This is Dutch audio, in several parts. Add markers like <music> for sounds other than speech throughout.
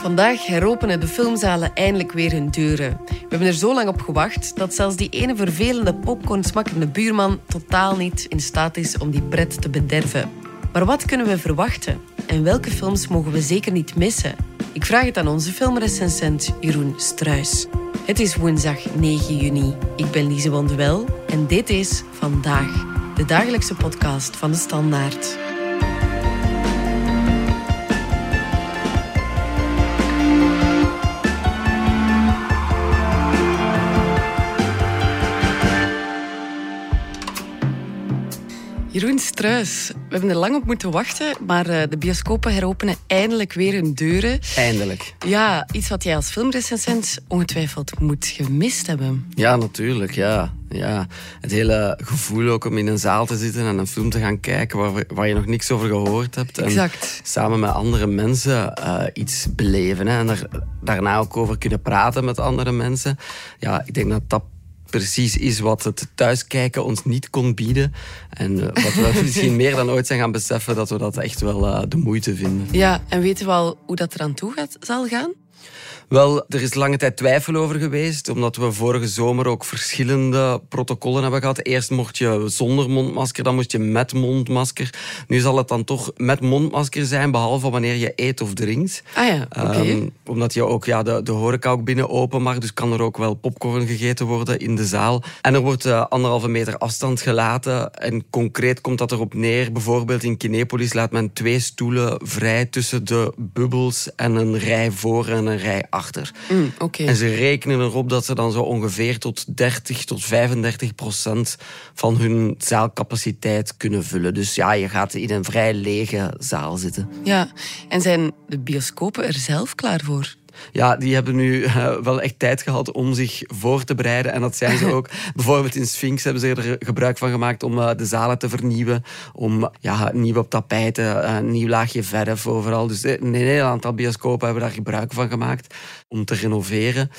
Vandaag heropenen de filmzalen eindelijk weer hun deuren. We hebben er zo lang op gewacht dat zelfs die ene vervelende popcorn-smakkende buurman totaal niet in staat is om die pret te bederven. Maar wat kunnen we verwachten? En welke films mogen we zeker niet missen? Ik vraag het aan onze filmrecensent Jeroen Struis. Het is woensdag 9 juni. Ik ben Lise Wondewel en dit is Vandaag, de dagelijkse podcast van de Standaard. Struis, we hebben er lang op moeten wachten, maar eh, de bioscopen heropenen eindelijk weer hun deuren. Eindelijk. Ja, iets wat jij als filmrecensent ongetwijfeld moet gemist hebben. Ja, natuurlijk. Ja. Ja. Het hele gevoel ook om in een zaal te zitten en een film te gaan kijken waar, waar je nog niks over gehoord hebt. Exact. En samen met andere mensen uh, iets beleven. Hè. En daar, daarna ook over kunnen praten met andere mensen. Ja, ik denk dat dat precies is wat het thuiskijken ons niet kon bieden. En uh, wat we <laughs> misschien meer dan ooit zijn gaan beseffen, dat we dat echt wel uh, de moeite vinden. Ja, en weten we al hoe dat eraan toe gaat, zal gaan? Wel, er is lange tijd twijfel over geweest, omdat we vorige zomer ook verschillende protocollen hebben gehad. Eerst mocht je zonder mondmasker, dan moest je met mondmasker. Nu zal het dan toch met mondmasker zijn, behalve wanneer je eet of drinkt. Ah ja, oké. Okay. Um, omdat je ook ja, de, de horeca ook binnen open mag, dus kan er ook wel popcorn gegeten worden in de zaal. En er wordt uh, anderhalve meter afstand gelaten. En concreet komt dat erop neer, bijvoorbeeld in Kinepolis laat men twee stoelen vrij tussen de bubbels en een rij voor en een rij achter. Mm, okay. En ze rekenen erop dat ze dan zo ongeveer tot 30 tot 35 procent van hun zaalcapaciteit kunnen vullen. Dus ja, je gaat in een vrij lege zaal zitten. Ja, en zijn de bioscopen er zelf klaar voor? Ja, die hebben nu uh, wel echt tijd gehad om zich voor te bereiden. En dat zijn ze <laughs> ook. Bijvoorbeeld in Sphinx hebben ze er gebruik van gemaakt om uh, de zalen te vernieuwen. Om ja, nieuwe tapijten, uh, een nieuw laagje verf overal. Dus een heel aantal bioscopen hebben daar gebruik van gemaakt om te renoveren.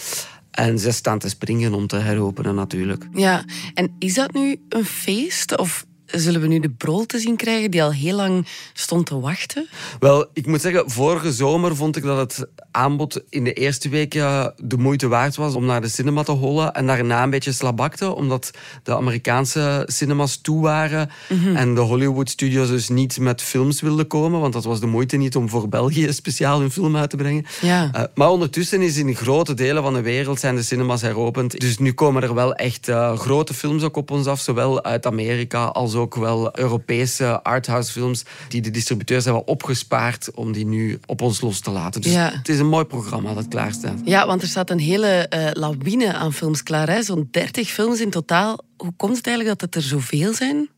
En ze staan te springen om te heropenen natuurlijk. Ja, en is dat nu een feest? Of zullen we nu de brol te zien krijgen die al heel lang stond te wachten? Wel, ik moet zeggen, vorige zomer vond ik dat het aanbod in de eerste weken de moeite waard was om naar de cinema te hollen. En daarna een beetje slabakte, omdat de Amerikaanse cinemas toe waren mm -hmm. en de Hollywood studios dus niet met films wilden komen, want dat was de moeite niet om voor België speciaal een film uit te brengen. Ja. Uh, maar ondertussen is in grote delen van de wereld zijn de cinemas heropend. Dus nu komen er wel echt uh, grote films ook op ons af, zowel uit Amerika als ook wel Europese arthouse films die de distributeurs hebben opgespaard om die nu op ons los te laten. Dus ja. het is een mooi programma dat klaar staat. Ja, want er staat een hele uh, lawine aan films klaar. Zo'n 30 films in totaal. Hoe komt het eigenlijk dat het er zoveel zijn?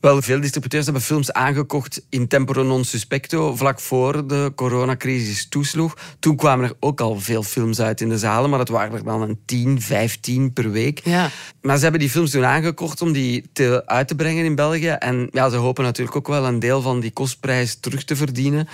Wel, veel distributeurs hebben films aangekocht in temporo non suspecto, vlak voor de coronacrisis toesloeg. Toen kwamen er ook al veel films uit in de zalen, maar dat waren er dan een 10, 15 per week. Ja. Maar ze hebben die films toen aangekocht om die te, uit te brengen in België. En ja, ze hopen natuurlijk ook wel een deel van die kostprijs terug te verdienen.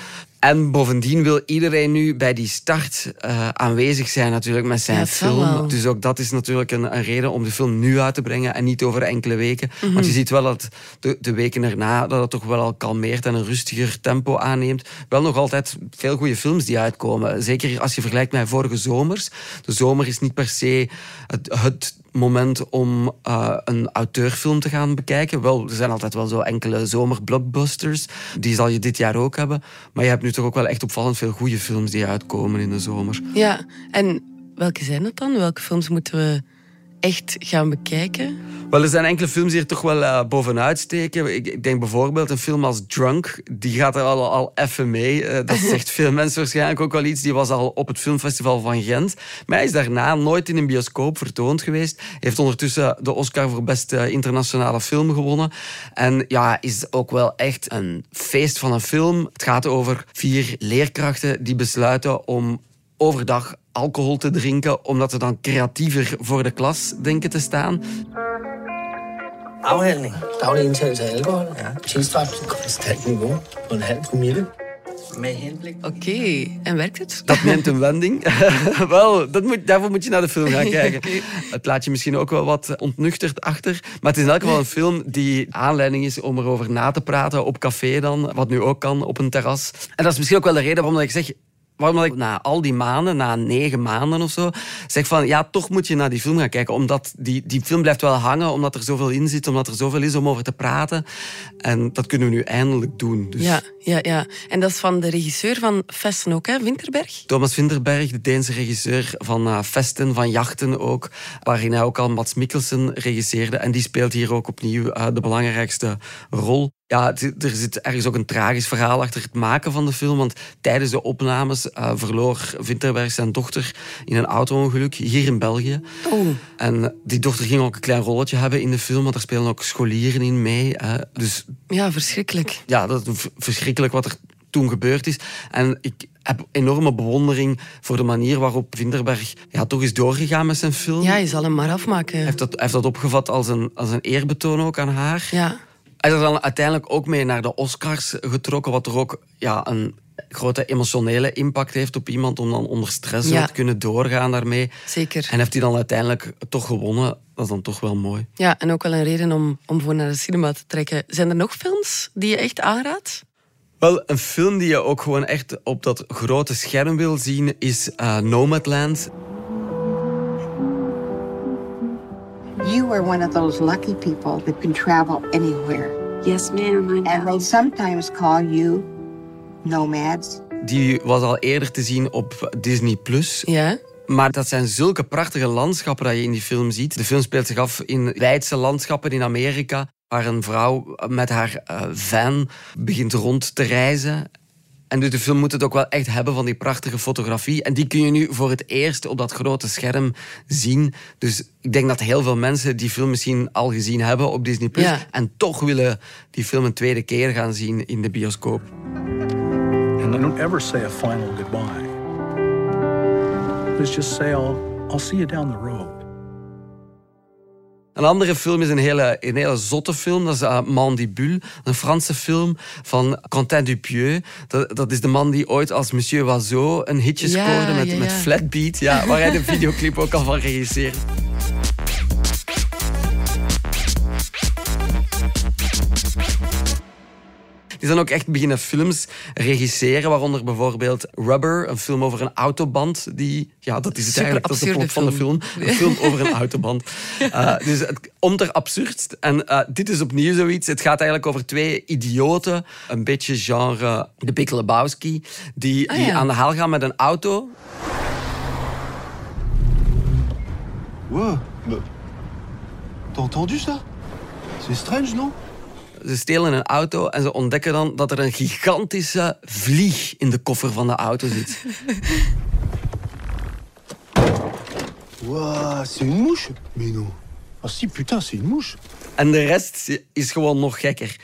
En bovendien wil iedereen nu bij die start uh, aanwezig zijn natuurlijk met zijn ja, film. Dus ook dat is natuurlijk een, een, reden om de film nu uit te brengen en niet over enkele weken. Mm -hmm. Want je ziet wel dat de, de, weken erna dat het toch wel al kalmeert en een rustiger tempo aanneemt. Wel nog altijd veel goede films die uitkomen. Zeker als je vergelijkt met vorige zomers. De zomer is niet per se het, het moment om uh, een auteurfilm te gaan bekijken. Wel, er zijn altijd wel zo enkele zomerblockbusters. Die zal je dit jaar ook hebben. Maar je hebt nu toch ook wel echt opvallend veel goede films die uitkomen in de zomer. Ja, en welke zijn het dan? Welke films moeten we echt gaan bekijken? Wel, er zijn enkele films die er toch wel uh, bovenuit steken. Ik, ik, denk bijvoorbeeld een film als Drunk. Die gaat er al, al even mee. Uh, dat <laughs> zegt veel mensen waarschijnlijk ook wel iets. Die was al op het filmfestival van Gent. Maar hij is daarna nooit in een bioscoop vertoond geweest. Heeft ondertussen de Oscar voor beste internationale film gewonnen. En ja, is ook wel echt een feest van een film. Het gaat over vier leerkrachten die besluiten om overdag alcohol te drinken, omdat ze dan creatiever voor de klas denken te staan. Afhandling. Daglig indtagelse af alkohol. Ja. Konstant niveau på en halv promille. Met henblik. Oké, okay. en werkt het? Dat neemt een wending. <laughs> wel, dat moet, daarvoor moet je naar de film gaan kijken. okay. Het laat je misschien ook wel wat ontnuchterd achter. Maar het is in elk geval een film die aanleiding is om erover na te praten op café dan. Wat nu ook kan, op een terras. En dat is misschien ook wel de reden waarom ik zeg waarom ik na al die maanden, na negen maanden of zo, zeg van ja, toch moet je naar die film gaan kijken. Omdat die, die film blijft wel hangen, omdat er zoveel in zit, omdat er zoveel is om over te praten. En dat kunnen we nu eindelijk doen. Dus. Ja, ja, ja. En dat is van de regisseur van Festen ook, hè? Winterberg? Thomas Winterberg, de Deense regisseur van uh, Festen, van Jachten ook, waarin hij ook al Mats Mikkelsen regisseerde. En die speelt hier ook opnieuw uh, de belangrijkste rol. Ja, er zit ergens ook een tragisch verhaal achter het maken van de film. Want tijdens de opnames uh, verloor Winterberg zijn dochter in een auto-ongeluk hier in België. Oh. En die dochter ging ook een klein rolletje hebben in de film, want er spelen ook scholieren in mee. Hè. Dus, ja, verschrikkelijk. Ja, dat is verschrikkelijk wat er toen gebeurd is. En ik heb enorme bewondering voor de manier waarop Winterberg ja, toch is doorgegaan met zijn film. Ja, je zal hem maar afmaken. Hij heeft dat, hij heeft dat opgevat als een, als een eerbetoon ook aan haar. Ja. Hij is er dan uiteindelijk ook mee naar de Oscars getrokken, wat er ook ja, een grote emotionele impact heeft op iemand om dan onder stress Ja. te kunnen doorgaan daarmee. Zeker. En heeft hij dan uiteindelijk toch gewonnen. Dat is dan toch wel mooi. Ja, en ook wel een reden om, om voor naar de cinema te trekken. Zijn er nog films die je echt aanraadt? Wel, een film die je ook gewoon echt op dat grote scherm wil zien is eh, Nomadland. You are one of those lucky people that can travel anywhere. Yes, ma'am, I And they sometimes call you nomads. Die was al eerder te zien op Disney+. Plus. Ja. Maar dat zijn zulke prachtige landschappen dat je in die film ziet. De film speelt zich af in weidse landschappen in Amerika, waar een vrouw met haar eh, van begint rond te reizen. En dus de film moet het ook wel echt hebben van die prachtige fotografie. En die kun je nu voor het eerst op dat grote scherm zien. Dus ik denk dat heel veel mensen die film misschien al gezien hebben op Disney+. Ja. En toch willen die film een tweede keer gaan zien in de bioscoop. And I don't ever say a final goodbye. Let's just say I'll, I'll see you down the road. Een andere film is een hele, een hele zotte film. Dat is uh, Mandibule, een Franse film van Quentin Dupieux. Dat, dat is de man die ooit als Monsieur Oiseau een hitje Ja, scoorde met, ja, met. Flatbeat. Ja, waar hij de <laughs> videoclip ook al van regisseerde. Die zijn ook echt beginnen films regisseren, waaronder bijvoorbeeld Rubber, een film over een autoband. Die, ja, dat is het Super eigenlijk, dat is de plot van de film. Een film over een autoband. Uh, <laughs> dus het komt er absurd. En uh, dit is opnieuw zoiets. Het gaat eigenlijk over twee idioten, een beetje genre de Big Lebowski, die, Ah, die ja. aan de haal gaan met een auto. Bah... T'as entendu ça C'est strange, non Ze stelen een auto en ze ontdekken dan dat er een gigantische vlieg in de koffer van de auto zit. Ouah, c'est une mouche Mais non. Ah si, putain, c'est une mouche. En de rest is gewoon nog gekker.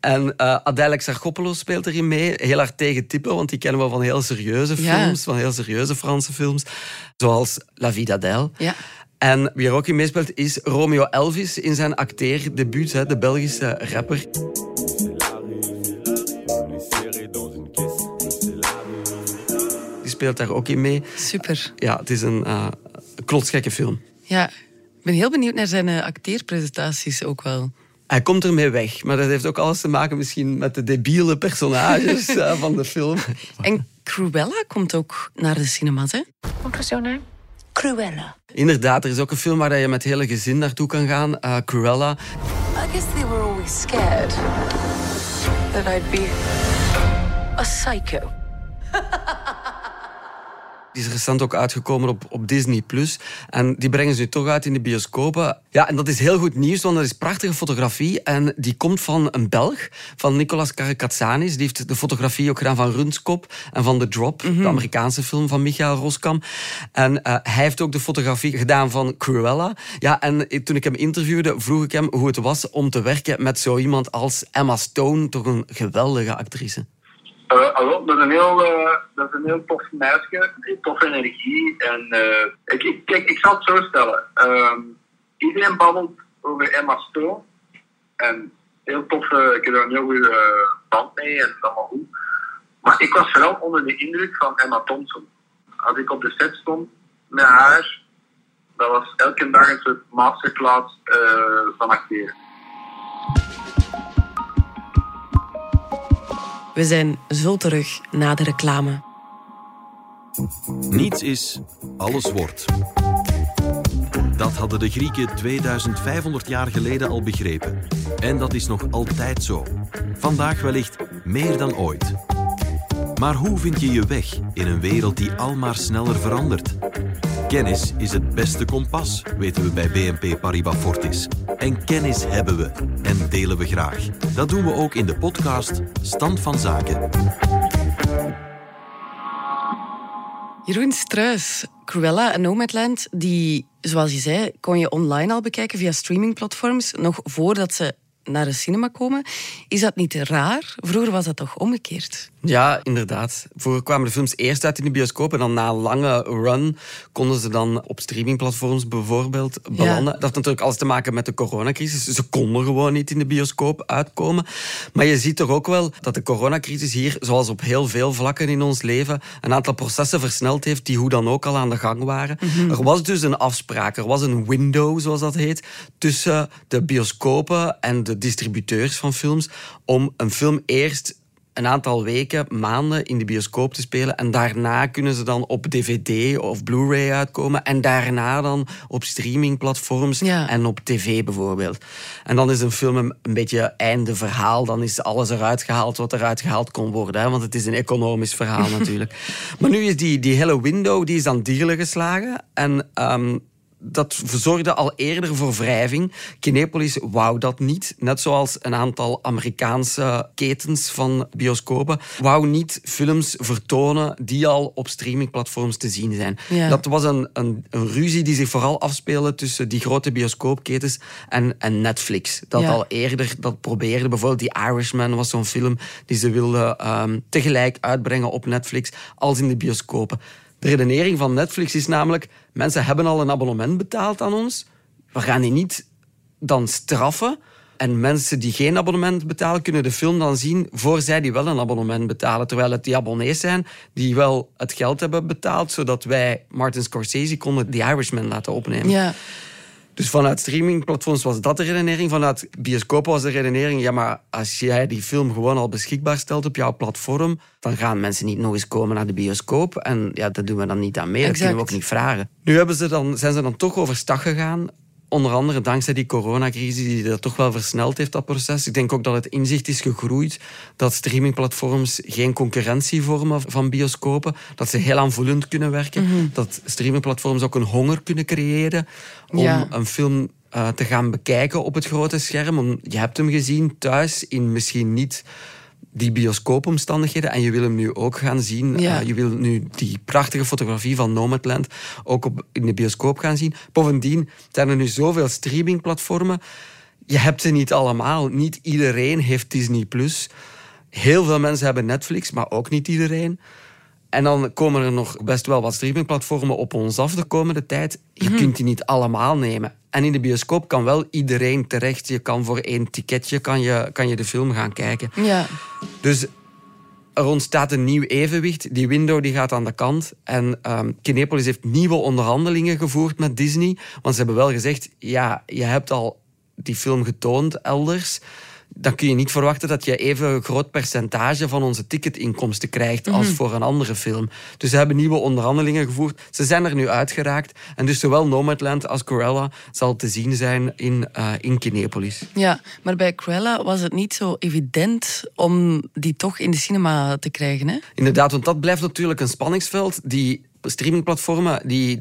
En uh, Adèle Exarchopoulos speelt erin mee. Heel hard tegen typen, want die kennen we van heel serieuze Ja. films. Van heel serieuze Franse films. Zoals La Vie d'Adèle. Ja. En wie er ook in meespeelt is Romeo Elvis in zijn acteerdebuut, hè, de Belgische rapper. Die speelt daar ook in mee. Super. Ja, het is een uh, klotsgekke film. Ja. Ik ben heel benieuwd naar zijn eh, acteerprestaties ook wel. Hij komt ermee weg, maar dat heeft ook alles te maken misschien met de debiele personages uh, <laughs> van de film. En Cruella komt ook naar de cinemas, hè? Name? Cruella. Inderdaad, er is ook een film waar je met het hele gezin naartoe kan gaan, uh, Cruella. I guess they were always scared that I'd be a psycho. <laughs> Die is recent ook uitgekomen op, op Disney+. Plus. En die brengen ze nu toch uit in de bioscopen. Ja, en dat is heel goed nieuws, want dat is prachtige fotografie. En die komt van een Belg, van Nicolas Karakatsanis. Die heeft de fotografie ook gedaan van Runskop en van The Drop, de Amerikaanse film van Michael Roskam. En uh, hij heeft ook de fotografie gedaan van Cruella. Ja, en toen ik hem interviewde, vroeg ik hem hoe het was om te werken met zo iemand als Emma Stone, toch een geweldige actrice. Uh, dat, is een heel, uh, dat een heel tof meisje, een toffe energie. En uh, ik, kijk, ik zal het zo stellen. Um, iedereen babbelt over Emma Stone. En heel tof, ik heb er een heel goede band mee en allemaal goed. Maar ik was vooral onder de indruk van Emma Thompson. Als ik op de set stond met haar, dat was elke dag een soort masterclass van acteren. We zijn zo terug na de reclame. Niets is, alles wordt. Dat hadden de Grieken 2500 jaar geleden al begrepen. En dat is nog altijd zo. Vandaag wellicht meer dan ooit. Maar hoe vind je je weg in een wereld die almaar sneller verandert? Kennis is het beste kompas, weten we bij BNP Paribas Fortis. En kennis hebben we en delen we graag. Dat doen we ook in de podcast Stand van Zaken. Jeroen Struis, Cruella en Nomadland, die, zoals je zei, kon je online al bekijken via streamingplatforms, nog voordat ze naar de cinema komen. Is dat niet raar? Vroeger was dat toch omgekeerd? Ja, inderdaad. Vroeger kwamen de films eerst uit in de bioscoop en dan na een lange run konden ze dan op streamingplatforms bijvoorbeeld belanden. Dat heeft natuurlijk alles te maken met de coronacrisis. Ze konden gewoon niet in de bioscoop uitkomen. Maar je ziet toch ook wel dat de coronacrisis hier, zoals op heel veel vlakken in ons leven, een aantal processen versneld heeft die hoe dan ook al aan de gang waren. Er was dus een afspraak, er was een window, zoals dat heet, tussen de bioscopen en de distributeurs van films om een film eerst een aantal weken, maanden in de bioscoop te spelen. En daarna kunnen ze dan op DVD of Blu-ray uitkomen. En daarna dan op streamingplatforms Ja. en op tv bijvoorbeeld. En dan is een film een, een beetje einde verhaal. Dan is alles eruit gehaald wat eruit gehaald kon worden. Hè? Want het is een economisch verhaal <laughs> natuurlijk. Maar nu is die, die hele window die is dan dierlijk geslagen. En ehm, dat zorgde al eerder voor wrijving. Kinepolis wou dat niet. Net zoals een aantal Amerikaanse ketens van bioscopen. Wou niet films vertonen die al op streamingplatforms te zien zijn. Ja. Dat was een, een, een ruzie die zich vooral afspeelde tussen die grote bioscoopketens en, en Netflix. Dat Ja. al eerder dat probeerde. Bijvoorbeeld die Irishman was zo'n film die ze wilden ehm, tegelijk uitbrengen op Netflix als in de bioscopen. De redenering van Netflix is namelijk: mensen hebben al een abonnement betaald aan ons. We gaan die niet dan straffen. En mensen die geen abonnement betalen, kunnen de film dan zien voor zij die wel een abonnement betalen. Terwijl het die abonnees zijn die wel het geld hebben betaald, zodat wij Martin Scorsese konden The Irishman laten opnemen. Ja. Dus vanuit streamingplatforms was dat de redenering. Vanuit bioscopen was de redenering... ja, maar als jij die film gewoon al beschikbaar stelt op jouw platform... dan gaan mensen niet nog eens komen naar de bioscoop. En ja, dat doen we dan niet aan mee. Dat kunnen we ook niet vragen. Nu hebben ze dan, zijn ze dan toch overstag gegaan... Onder andere dankzij die coronacrisis die dat toch wel versneld heeft, dat proces. Ik denk ook dat het inzicht is gegroeid dat streamingplatforms geen concurrentie vormen van bioscopen. Dat ze heel aanvullend kunnen werken. Dat streamingplatforms ook een honger kunnen creëren om Ja. een film eh, te gaan bekijken op het grote scherm. Om, je hebt hem gezien thuis in misschien niet die bioscoopomstandigheden en je wil hem nu ook gaan zien. Ja. Eh, je wil nu die prachtige fotografie van Nomadland ook op, in de bioscoop gaan zien. Bovendien zijn er nu zoveel streamingplatformen. Je hebt ze niet allemaal. Niet iedereen heeft Disney+. Plus. Heel veel mensen hebben Netflix, maar ook niet iedereen. En dan komen er nog best wel wat streamingplatformen op ons af de komende tijd. Je kunt die niet allemaal nemen. En in de bioscoop kan wel iedereen terecht. Je kan voor één ticketje kan je, kan je de film gaan kijken. Ja. Dus er ontstaat een nieuw evenwicht. Die window die gaat aan de kant. En ehm Kinepolis heeft nieuwe onderhandelingen gevoerd met Disney. Want ze hebben wel gezegd, ja, je hebt al die film getoond elders. Dan kun je niet verwachten dat je even een groot percentage van onze ticketinkomsten krijgt als voor een andere film. Dus ze hebben nieuwe onderhandelingen gevoerd. Ze zijn er nu uitgeraakt. En dus zowel Nomadland als Cruella zal te zien zijn in, eh, in Kinepolis. ja, maar bij Cruella was het niet zo evident om die toch in de cinema te krijgen. Hè? Inderdaad, want dat blijft natuurlijk een spanningsveld. Die streamingplatformen, die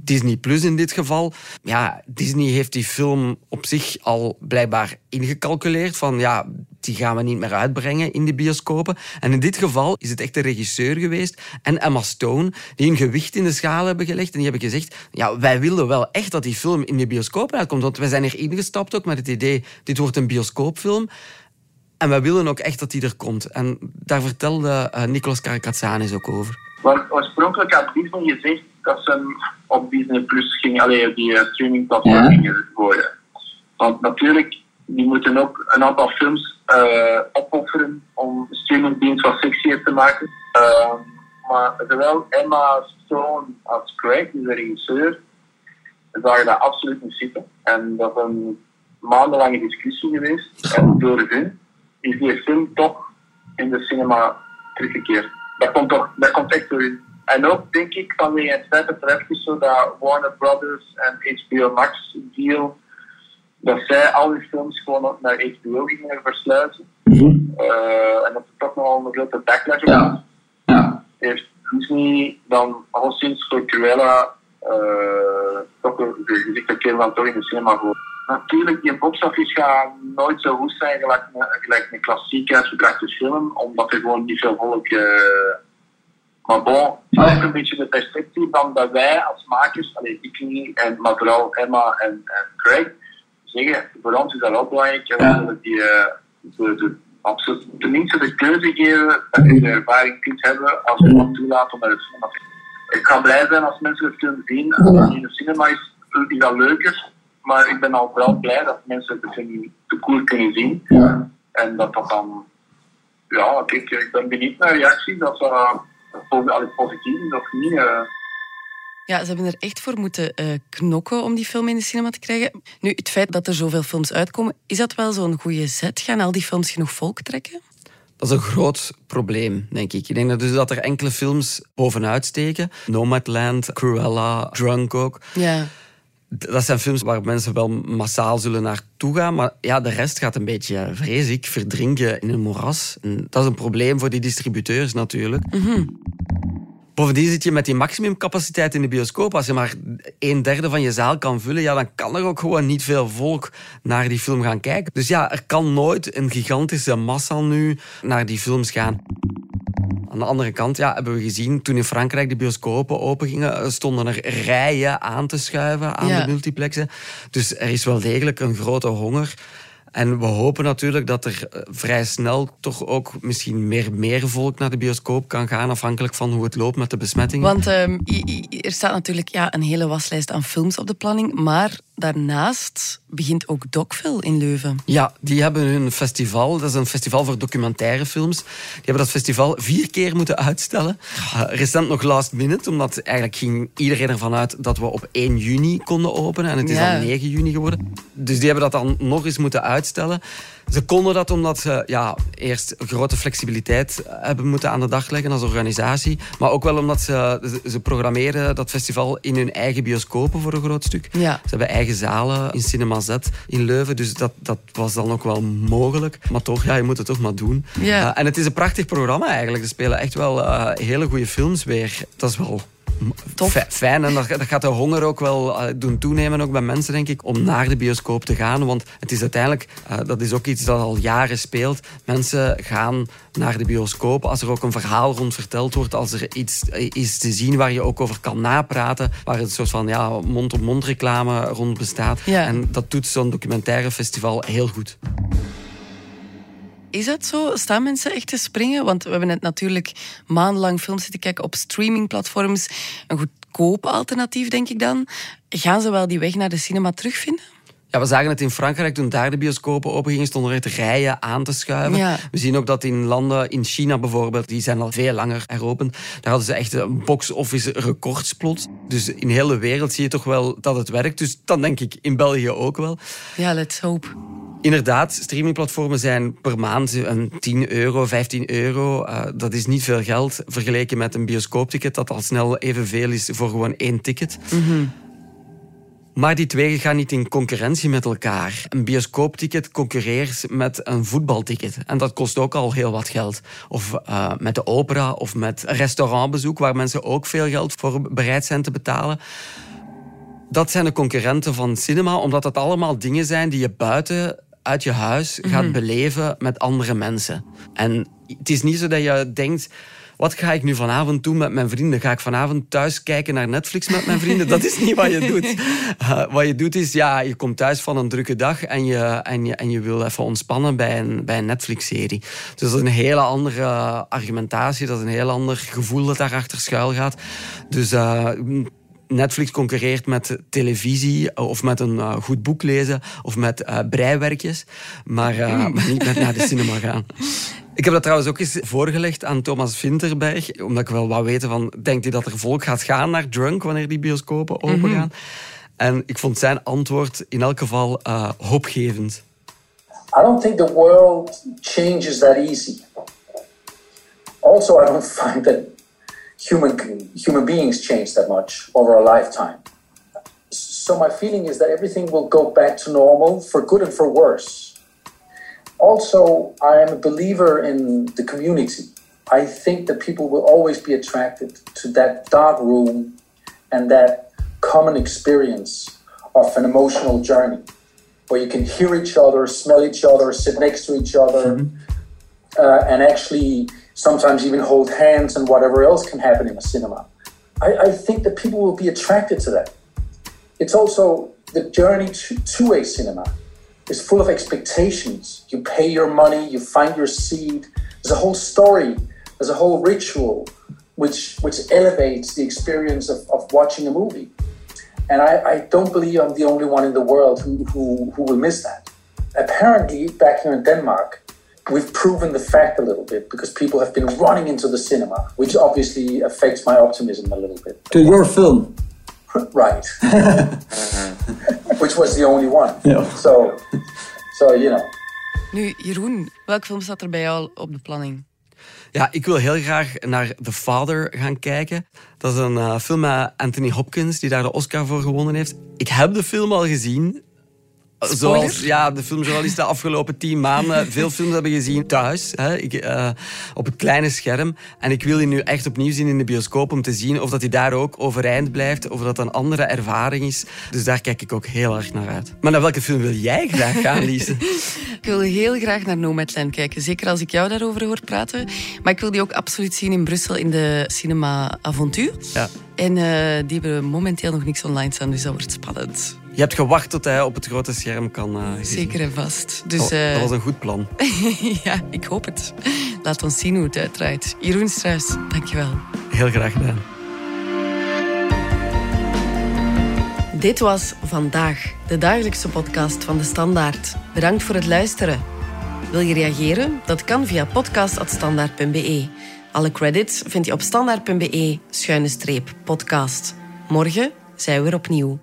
Disney Plus in dit geval. Ja, Disney heeft die film op zich al blijkbaar ingecalculeerd van ja, die gaan we niet meer uitbrengen in de bioscopen. En in dit geval is het echt de regisseur geweest en Emma Stone die een gewicht in de schaal hebben gelegd en die hebben gezegd ja, wij willen wel echt dat die film in de bioscoop uitkomt, want wij zijn er ingestapt ook met het idee dit wordt een bioscoopfilm. En wij willen ook echt dat die er komt. En daar vertelde eh, Nicolas Karakatsanis ook over. Want oorspronkelijk had Disney gezegd dat ze hem op Disney Plus ging, allee, die eh, streamingplatform Ja. gingen gooien. Want natuurlijk, die moeten ook een aantal films eh, opofferen om streamingdienst wat sexier te maken. Ehm, maar zowel Emma Stone als Craig, de regisseur, zagen dat absoluut niet zitten. En dat is een maandenlange discussie geweest. En door hun is die film toch in de cinema teruggekeerd. Dat komt, toch, dat komt echt door hun. En ook denk ik het dat er even is zo dat Warner Brothers en HBO Max deal, dat zij al die films gewoon naar HBO gingen versluiten. Eh, en dat er toch nogal een grote backlash was. Ja. Heeft Disney dan al sinds voor Cruella eh toch een gezicht dat keer van toch in de cinema voor. Natuurlijk, die box-office gaat nooit zo goed zijn gelijk een, gelijk een klassiek uitgebrachte film, omdat er gewoon niet veel volk... eh, maar bon, het is ook een beetje de perspectief van dat wij als makers, allee, ik niet, en, maar vooral Emma en, en Craig, zeggen, voor ons is dat wel belangrijk, en we willen die, eh, de, de, absoluut, tenminste de keuze geven dat je de ervaring kunt hebben als je wat toelaat om naar de cinema te. Ik ga blij zijn als mensen de film zien, als het in de cinema is, is dat leuker, maar ik ben al vooral blij dat mensen de film te koer kunnen zien. Ja. En dat dat dan, ja, kijk, ik ben benieuwd naar reacties, dat dat uh, positief is of niet. eh. Ja, ze hebben er echt voor moeten eh, knokken om die film in de cinema te krijgen. Nu, het feit dat er zoveel films uitkomen, is dat wel zo'n goede zet? Gaan al die films genoeg volk trekken? Dat is een groot probleem, denk ik. Ik denk dat dus dat er enkele films bovenuit steken. Nomadland, Cruella, Drunk ook. Ja. Dat zijn films waar mensen wel massaal zullen naartoe gaan. Maar ja, de rest gaat een beetje, vrees ik, verdrinken in een moeras. En dat is een probleem voor die distributeurs natuurlijk. Bovendien zit je met die maximumcapaciteit in de bioscoop. Als je maar een derde van je zaal kan vullen, ja, dan kan er ook gewoon niet veel volk naar die film gaan kijken. Dus ja, er kan nooit een gigantische massa nu naar die films gaan. Aan de andere kant ja, hebben we gezien, toen in Frankrijk de bioscopen opengingen, stonden er rijen aan te schuiven aan Ja. de multiplexen. Dus er is wel degelijk een grote honger. En we hopen natuurlijk dat er eh, vrij snel toch ook misschien meer, meer volk naar de bioscoop kan gaan, afhankelijk van hoe het loopt met de besmettingen. Want ehm, er staat natuurlijk ja, een hele waslijst aan films op de planning. Maar daarnaast begint ook Dogville in Leuven. Ja, die hebben hun festival. Dat is een festival voor documentaire films. Die hebben dat festival vier keer moeten uitstellen. Eh, recent nog last minute, omdat eigenlijk ging iedereen ervan uit dat we op 1 juni konden openen. En het is Ja. al 9 juni geworden. Dus die hebben dat dan nog eens moeten uitstellen. Ze konden dat omdat ze ja, eerst grote flexibiliteit hebben moeten aan de dag leggen als organisatie. Maar ook wel omdat ze, ze- ze programmeren dat festival in hun eigen bioscopen voor een groot stuk. Ja. Ze hebben eigen zalen in Cinema Z in Leuven, dus dat, dat was dan ook wel mogelijk. Maar toch, ja, je moet het toch maar doen. Ja. Eh, en het is een prachtig programma eigenlijk. Er spelen echt wel eh, hele goede films weer. Dat is wel fijn. En dat, dat gaat de honger ook wel eh, doen toenemen, ook bij mensen, denk ik, om naar de bioscoop te gaan. Want het is uiteindelijk, eh, dat is ook iets dat al jaren speelt. Mensen gaan naar de bioscoop als er ook een verhaal rond verteld wordt, als er iets eh, is te zien waar je ook over kan napraten, waar een soort van ja, mond-op-mond reclame rond bestaat. Ja. En dat doet zo'n documentaire festival heel goed. Is dat zo? Staan mensen echt te springen? Want we hebben net natuurlijk maandenlang films zitten kijken op streamingplatforms. Een goedkoop alternatief, denk ik dan. Gaan ze wel die weg naar de cinema terugvinden? Ja, we zagen het in Frankrijk toen daar de bioscopen opengingen, stonden er rijen aan te schuiven. Ja. We zien ook dat in landen, in China bijvoorbeeld, die zijn al veel langer heropend. Daar hadden ze echt een box-office records plots. Dus in de hele wereld zie je toch wel dat het werkt. Dus dan denk ik in België ook wel. Ja, let's hope. Inderdaad, streamingplatformen zijn per maand een 10 euro, 15 euro. Eh, dat is niet veel geld vergeleken met een bioscoopticket, dat al snel evenveel is voor gewoon één ticket. Maar die twee gaan niet in concurrentie met elkaar. Een bioscoopticket concurreert met een voetbalticket. En dat kost ook al heel wat geld. Of eh, met de opera of met restaurantbezoek, waar mensen ook veel geld voor bereid zijn te betalen. Dat zijn de concurrenten van cinema, omdat dat allemaal dingen zijn die je buiten uit je huis gaat beleven met andere mensen. En het is niet zo dat je denkt. Wat ga ik nu vanavond doen met mijn vrienden? Ga ik vanavond thuis kijken naar Netflix met mijn vrienden? Dat is niet wat je doet. <laughs> Eh, wat je doet is, ja, je komt thuis van een drukke dag en je, en je, en je wil even ontspannen bij een, bij een Netflix-serie. Dus dat is een hele andere argumentatie, dat is een heel ander gevoel dat daarachter schuil gaat. Dus eh, Netflix concurreert met televisie of met een eh, goed boek lezen of met eh, breiwerkjes, maar, eh, maar <laughs> niet met naar de cinema gaan. <laughs> Ik heb dat trouwens ook eens voorgelegd aan Thomas Vinterberg, omdat ik wel wou weten van, denkt hij dat er volk gaat gaan naar Drunk wanneer die bioscopen open gaan? En ik vond zijn antwoord in elk geval eh, hoopgevend. I don't think the world changes that easy. Also, I don't <laughs> find that human human beings change that much over a lifetime. So my feeling is that everything will go back to normal for good and for worse. Also, I am a believer in the community. I think that people will always be attracted to that dark room and that common experience of an emotional journey where you can hear each other, smell each other, sit next to each other, mm-hmm. uh, and actually sometimes even hold hands and whatever else can happen in a cinema. I, I think that people will be attracted to that. It's also the journey to, to a cinema is full of expectations. You pay your money, you find your seat. There's a whole story, there's a whole ritual which which elevates the experience of, of watching a movie. And I, I don't believe I'm the only one in the world who, who, who will miss that. Apparently, back here in Denmark, we've proven the fact a little bit because people have been running into the cinema, which obviously affects my optimism a little bit. To your film. <laughs> right. <laughs> <laughs> which was the only one. Yeah. So, so, you know. Nu, Jeroen, welk film staat er bij jou op de planning? Ja, ik wil heel graag naar The Father gaan kijken. Dat is een uh, film met Anthony Hopkins, die daar de Oscar voor gewonnen heeft. Ik heb de film al gezien. Zoals ja, de filmjournalisten de afgelopen tien maanden veel films hebben gezien thuis, hè, ik, uh, op het kleine scherm. En ik wil die nu echt opnieuw zien in de bioscoop om te zien of dat hij daar ook overeind blijft, of dat een andere ervaring is. Dus daar kijk ik ook heel erg naar uit. Maar naar welke film wil jij graag gaan, Lise? <laughs> ik wil heel graag naar Nomadland kijken, zeker als ik jou daarover hoor praten. Maar ik wil die ook absoluut zien in Brussel in de Cinema Avontuur. Ja. En uh, die hebben momenteel nog niks online staan, dus dat wordt spannend. Je hebt gewacht tot hij op het grote scherm kan uh, Zeker en vast. Dus, dat, dat, was een goed plan. <laughs> ja, ik hoop het. Laat ons zien hoe het uitdraait. Jeroen Struis, dankjewel. Heel graag gedaan. Dit was Vandaag, de dagelijkse podcast van De Standaard. Bedankt voor het luisteren. Wil je reageren? Dat kan via podcast.standaard.be. Alle credits vind je op standaard.be-podcast. Morgen zijn we weer opnieuw.